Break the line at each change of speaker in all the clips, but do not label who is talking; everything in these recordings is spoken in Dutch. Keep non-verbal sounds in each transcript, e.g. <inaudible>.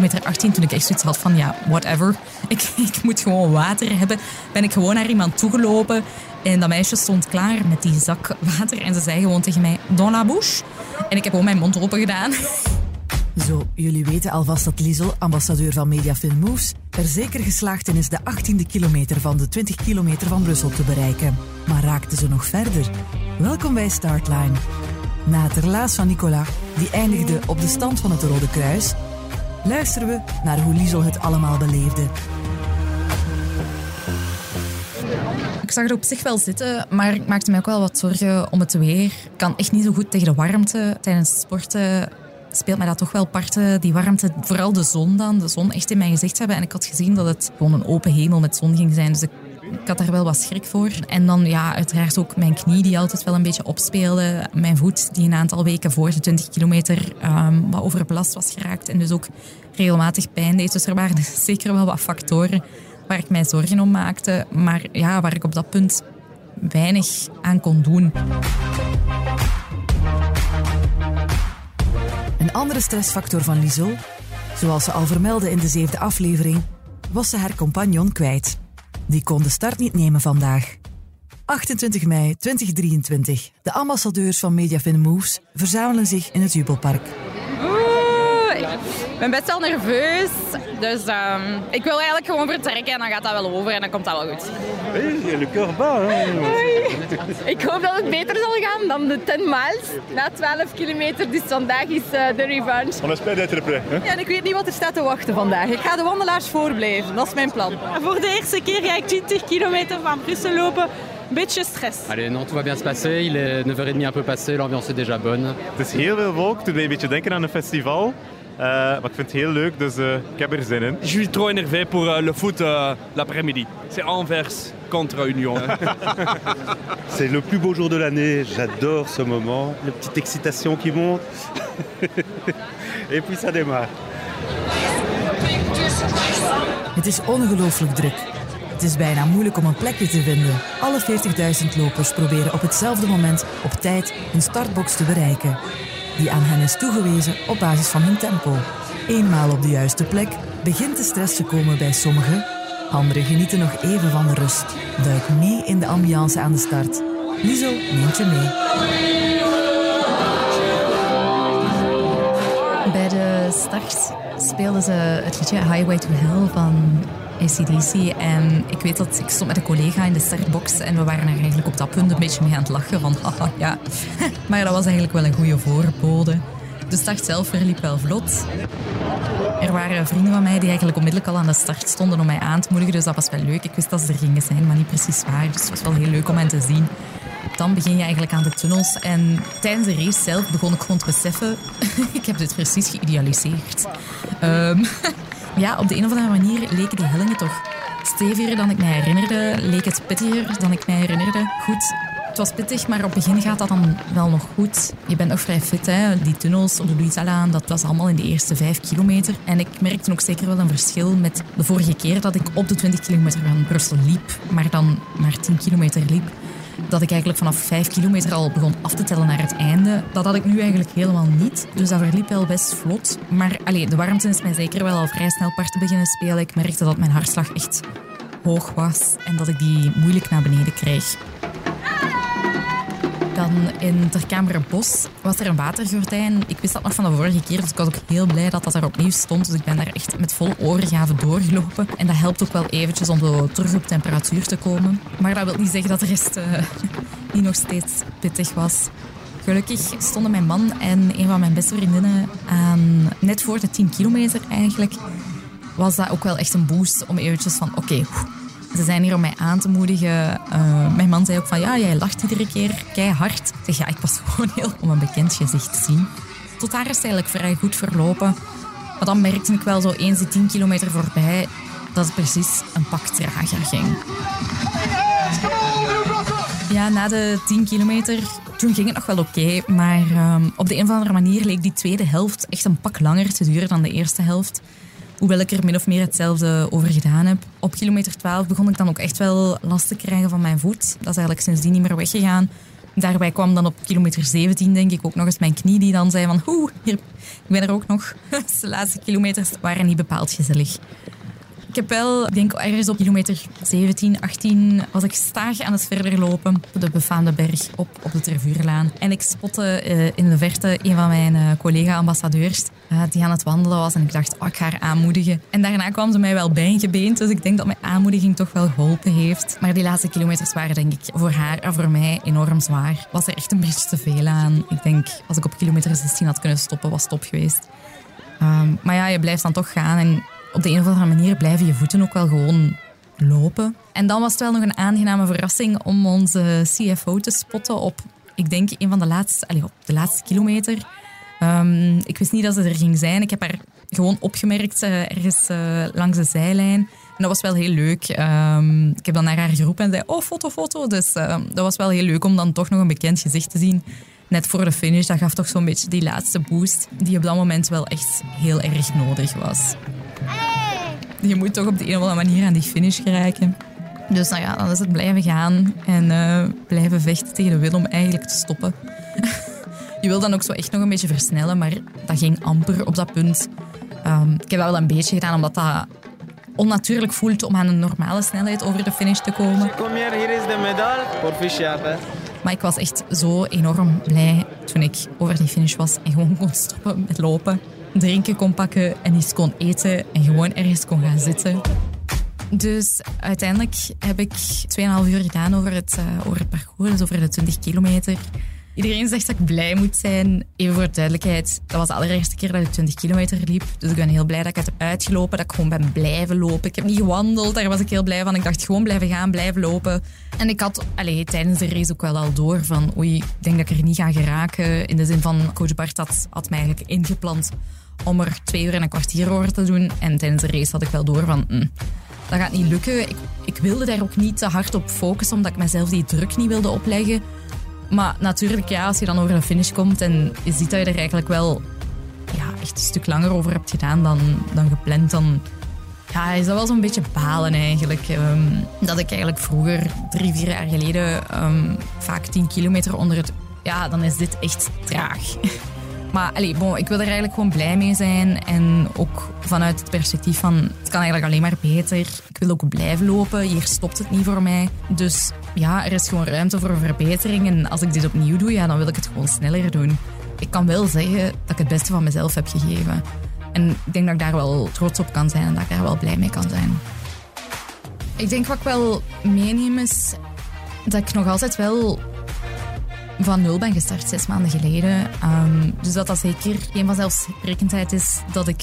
kilometer 18, toen ik echt zoiets had van ja, whatever. <laughs> Ik, ik moet gewoon water hebben. Ben ik gewoon naar iemand toegelopen. En dat meisje stond klaar met die zak water. En ze zei gewoon tegen mij, dans la bouche. En ik heb gewoon mijn mond open gedaan. <laughs>
Zo, jullie weten alvast dat Liesel, ambassadeur van Mediafilm Moves, er zeker geslaagd in is de 18e kilometer van de 20 kilometer van Brussel te bereiken. Maar raakte ze nog verder? Welkom bij Startline. Na het relaas van Nicolas, die eindigde op de stand van het Rode Kruis, luisteren we naar hoe Liesel het allemaal beleefde.
Ik zag het op zich wel zitten, maar ik maakte me ook wel wat zorgen om het weer. Ik kan echt niet zo goed tegen de warmte. Tijdens sporten speelt mij dat toch wel parten, die warmte. Vooral de zon dan, de zon echt in mijn gezicht hebben. En ik had gezien dat het gewoon een open hemel met zon ging zijn. Dus ik, ik had daar wel wat schrik voor. En dan ja, uiteraard ook mijn knie die altijd wel een beetje opspeelde. Mijn voet die een aantal weken voor de 20 kilometer um, wat overbelast was geraakt. En dus ook regelmatig pijn deed. Dus er waren <laughs> zeker wel wat factoren waar ik mij zorgen om maakte. Maar ja, waar ik op dat punt weinig aan kon doen.
Een andere stressfactor van Liesel, zoals ze al vermeldde in de zevende aflevering, was ze haar compagnon kwijt. Die kon de start niet nemen vandaag. 28 mei 2023. De ambassadeurs van Mediafin Moves verzamelen zich in het Jubelpark.
Ik ben best wel nerveus. Dus um, ik wil eigenlijk gewoon vertrekken en dan gaat dat wel over en dan komt dat wel goed.
Hey, le cœur bat.
Ik hoop dat het beter zal gaan dan de 10 miles na 12 kilometer. Dus vandaag is uh, de revanche.
On espère d'être prêt. Hè?
Ja, en ik weet niet wat er staat te wachten vandaag. Ik ga de wandelaars voorblijven. Dat is mijn plan.
Voor de eerste keer ga ik 20 kilometer van Brussel lopen. Beetje stress.
Allez, non, tout va bien se passer. Il est 9h30 un peu passé, l'ambiance est déjà bonne.
Het is heel veel volk. Het doet mij een beetje denken aan een festival. Uh, maar ik vind het heel leuk, dus uh, ik heb er zin in.
Je suis trop énervé pour uh, le foot l'après-midi. C'est Anvers contre Union. <laughs>
C'est le plus beau jour de l'année. J'adore ce moment. La petite excitation qui monte. <laughs> Et puis ça démarre.
Het is ongelooflijk druk. Het is bijna moeilijk om een plekje te vinden. Alle 40.000 lopers proberen op hetzelfde moment op tijd een startbox te bereiken die aan hen is toegewezen op basis van hun tempo. Eenmaal op de juiste plek begint de stress te komen bij sommigen. Anderen genieten nog even van de rust. Duik mee in de ambiance aan de start. Lizo neemt je mee.
Bij de start speelden ze het liedje Highway to Hell van ACDC. En ik weet dat ik stond met een collega in de startbox en we waren er eigenlijk op dat punt een beetje mee aan het lachen van <laughs> haha ja. <laughs> Maar dat was eigenlijk wel een goede voorbode. De start zelf verliep wel vlot. Er waren vrienden van mij die eigenlijk onmiddellijk al aan de start stonden om mij aan te moedigen. Dus dat was wel leuk. Ik wist dat ze er gingen zijn, maar niet precies waar. Dus het was wel heel leuk om hen te zien. Dan begin je eigenlijk aan de tunnels. En tijdens de race zelf begon ik gewoon te beseffen... <laughs> ik heb dit precies geïdealiseerd. Um, ja, op de een of andere manier leken die hellingen toch steviger dan ik mij herinnerde. Leek het pittiger dan ik mij herinnerde. Goed, het was pittig, maar op het begin gaat dat dan wel nog goed. Je bent nog vrij fit, hè. Die tunnels op de Louisalaan, dat was allemaal in de eerste vijf kilometer. En ik merkte ook zeker wel een verschil met de vorige keer dat ik op de 20 kilometer van Brussel liep, maar dan maar 10 kilometer liep dat ik eigenlijk vanaf 5 kilometer al begon af te tellen naar het einde. Dat had ik nu eigenlijk helemaal niet. Dus dat verliep wel best vlot. Maar allee, de warmte is mij zeker wel al vrij snel parten beginnen spelen. Ik merkte dat mijn hartslag echt hoog was en dat ik die moeilijk naar beneden kreeg. Dan in Terkamerenbos was er een watergordijn. Ik wist dat nog van de vorige keer, dus ik was ook heel blij dat dat er opnieuw stond. Dus ik ben daar echt met vol oorgaven doorgelopen. En dat helpt ook wel eventjes om zo terug op temperatuur te komen. Maar dat wil niet zeggen dat de rest uh, <laughs> niet nog steeds pittig was. Gelukkig stonden mijn man en een van mijn beste vriendinnen aan net voor de 10 kilometer eigenlijk. Was dat ook wel echt een boost om eventjes van oké, ze zijn hier om mij aan te moedigen. Uh, mijn man zei ook van, ja, jij lacht iedere keer keihard. Ik zeg, ja, ik was <laughs> gewoon heel om een bekend gezicht te zien. Tot daar is het eigenlijk vrij goed verlopen. Maar dan merkte ik wel zo eens die 10 kilometer voorbij dat het precies een pak trager ging. Ja, na de 10 kilometer, toen ging het nog wel oké. Maar um, op de een of andere manier leek die tweede helft echt een pak langer te duren dan de eerste helft. Hoewel ik er min of meer hetzelfde over gedaan heb. Op kilometer 12 begon ik dan ook echt wel last te krijgen van mijn voet. Dat is eigenlijk sindsdien niet meer weggegaan. daarbij kwam dan op kilometer 17, denk ik, ook nog eens mijn knie die dan zei van oeh, ik ben er ook nog. <laughs> de laatste kilometers waren niet bepaald gezellig. Ik heb wel, ik denk ergens op kilometer 17, 18, was ik staag aan het verder lopen op de befaamde berg op, op de Tervuurlaan. En ik spotte uh, in de verte een van mijn uh, collega-ambassadeurs uh, die aan het wandelen was. En ik dacht, oh, ik ga haar aanmoedigen. En daarna kwam ze mij wel bijgebeend, dus ik denk dat mijn aanmoediging toch wel geholpen heeft. Maar die laatste kilometers waren denk ik voor haar en voor mij enorm zwaar. Was er echt een beetje te veel aan. Ik denk, als ik op kilometer 16 had kunnen stoppen, was top geweest. Um, maar ja, je blijft dan toch gaan en op de een of andere manier blijven je voeten ook wel gewoon lopen. En dan was het wel nog een aangename verrassing om onze CFO te spotten op, ik denk, een van de laatste, allez, op de laatste kilometer. Um, ik wist niet dat ze er ging zijn. Ik heb haar gewoon opgemerkt uh, ergens uh, langs de zijlijn. En dat was wel heel leuk. Um, ik heb dan naar haar geroepen en zei, oh, foto, foto. Dus uh, dat was wel heel leuk om dan toch nog een bekend gezicht te zien. Net voor de finish, dat gaf toch zo'n beetje die laatste boost die op dat moment wel echt heel erg nodig was je moet toch op de een of andere manier aan die finish geraken. Dus nou ja, dan is het blijven gaan en uh, blijven vechten tegen de wil om eigenlijk te stoppen. <laughs> je wil dan ook zo echt nog een beetje versnellen, maar dat ging amper op dat punt. Um, ik heb dat wel een beetje gedaan, omdat dat onnatuurlijk voelt om aan een normale snelheid over de finish te komen.
Kom hier, hier is de medaille. Proficiat,
Maar ik was echt zo enorm blij toen ik over die finish was en gewoon kon stoppen met lopen drinken kon pakken en iets kon eten en gewoon ergens kon gaan zitten. Dus uiteindelijk heb ik 2,5 uur gedaan over het, uh, over het parcours, dus over de 20 kilometer. Iedereen zegt dat ik blij moet zijn. Even voor duidelijkheid, dat was de allereerste keer dat ik 20 kilometer liep. Dus ik ben heel blij dat ik het heb uitgelopen, dat ik gewoon ben blijven lopen. Ik heb niet gewandeld, daar was ik heel blij van. Ik dacht gewoon blijven gaan, blijven lopen. En ik had allez, tijdens de race ook wel al door van oei, ik denk dat ik er niet ga geraken. In de zin van, coach Bart had, had mij eigenlijk ingepland om er twee uur en een kwartier over te doen. En tijdens de race had ik wel door van, mm, dat gaat niet lukken. Ik, ik wilde daar ook niet te hard op focussen, omdat ik mezelf die druk niet wilde opleggen. Maar natuurlijk, ja, als je dan over de finish komt en je ziet dat je er eigenlijk wel ja, echt een stuk langer over hebt gedaan dan, dan gepland, dan ja, is dat wel zo'n beetje balen eigenlijk. Ehm, dat ik eigenlijk vroeger, drie, vier jaar geleden, um, vaak tien kilometer onder het... Ja, dan is dit echt traag. <laughs> Maar allez, bon, ik wil er eigenlijk gewoon blij mee zijn. En ook vanuit het perspectief van het kan eigenlijk alleen maar beter. Ik wil ook blijven lopen. Hier stopt het niet voor mij. Dus ja, er is gewoon ruimte voor verbetering. En als ik dit opnieuw doe, ja, dan wil ik het gewoon sneller doen. Ik kan wel zeggen dat ik het beste van mezelf heb gegeven. En ik denk dat ik daar wel trots op kan zijn en dat ik daar wel blij mee kan zijn. Ik denk wat ik wel meeneem is dat ik nog altijd wel van nul ben gestart zes maanden geleden. Um, dus dat dat zeker geen vanzelfsprekendheid is dat ik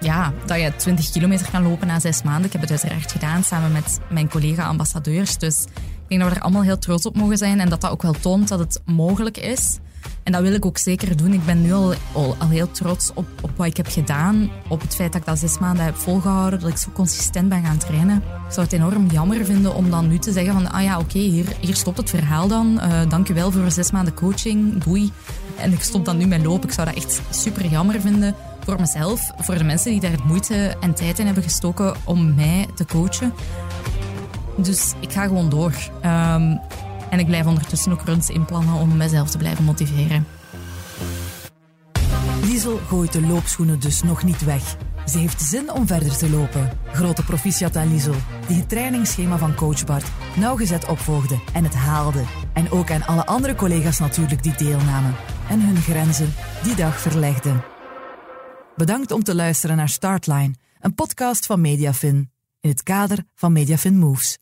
ja, dat je 20 kilometer kan lopen na zes maanden. Ik heb het uiteraard gedaan samen met mijn collega-ambassadeurs. Dus denk dat we er allemaal heel trots op mogen zijn en dat dat ook wel toont dat het mogelijk is. En dat wil ik ook zeker doen. Ik ben nu al, al, heel trots op, op wat ik heb gedaan. Op het feit dat ik dat zes maanden heb volgehouden. Dat ik zo consistent ben gaan trainen. Ik zou het enorm jammer vinden om dan nu te zeggen van... Ah ja, oké, hier, hier stopt het verhaal dan. Uh, dank u wel voor zes maanden coaching. Doei. En ik stop dan nu met lopen. Ik zou dat echt super jammer vinden voor mezelf. Voor de mensen die daar moeite en tijd in hebben gestoken om mij te coachen. Dus ik ga gewoon door. Um, en ik blijf ondertussen ook runs inplannen om mezelf te blijven motiveren.
Liesel gooit de loopschoenen dus nog niet weg. Ze heeft zin om verder te lopen. Grote proficiat aan Liesel, die het trainingsschema van coach Bart nauwgezet opvolgde en het haalde. En ook aan alle andere collega's natuurlijk die deelnamen en hun grenzen die dag verlegden. Bedankt om te luisteren naar Startline, een podcast van Mediafin, in het kader van Mediafin Moves.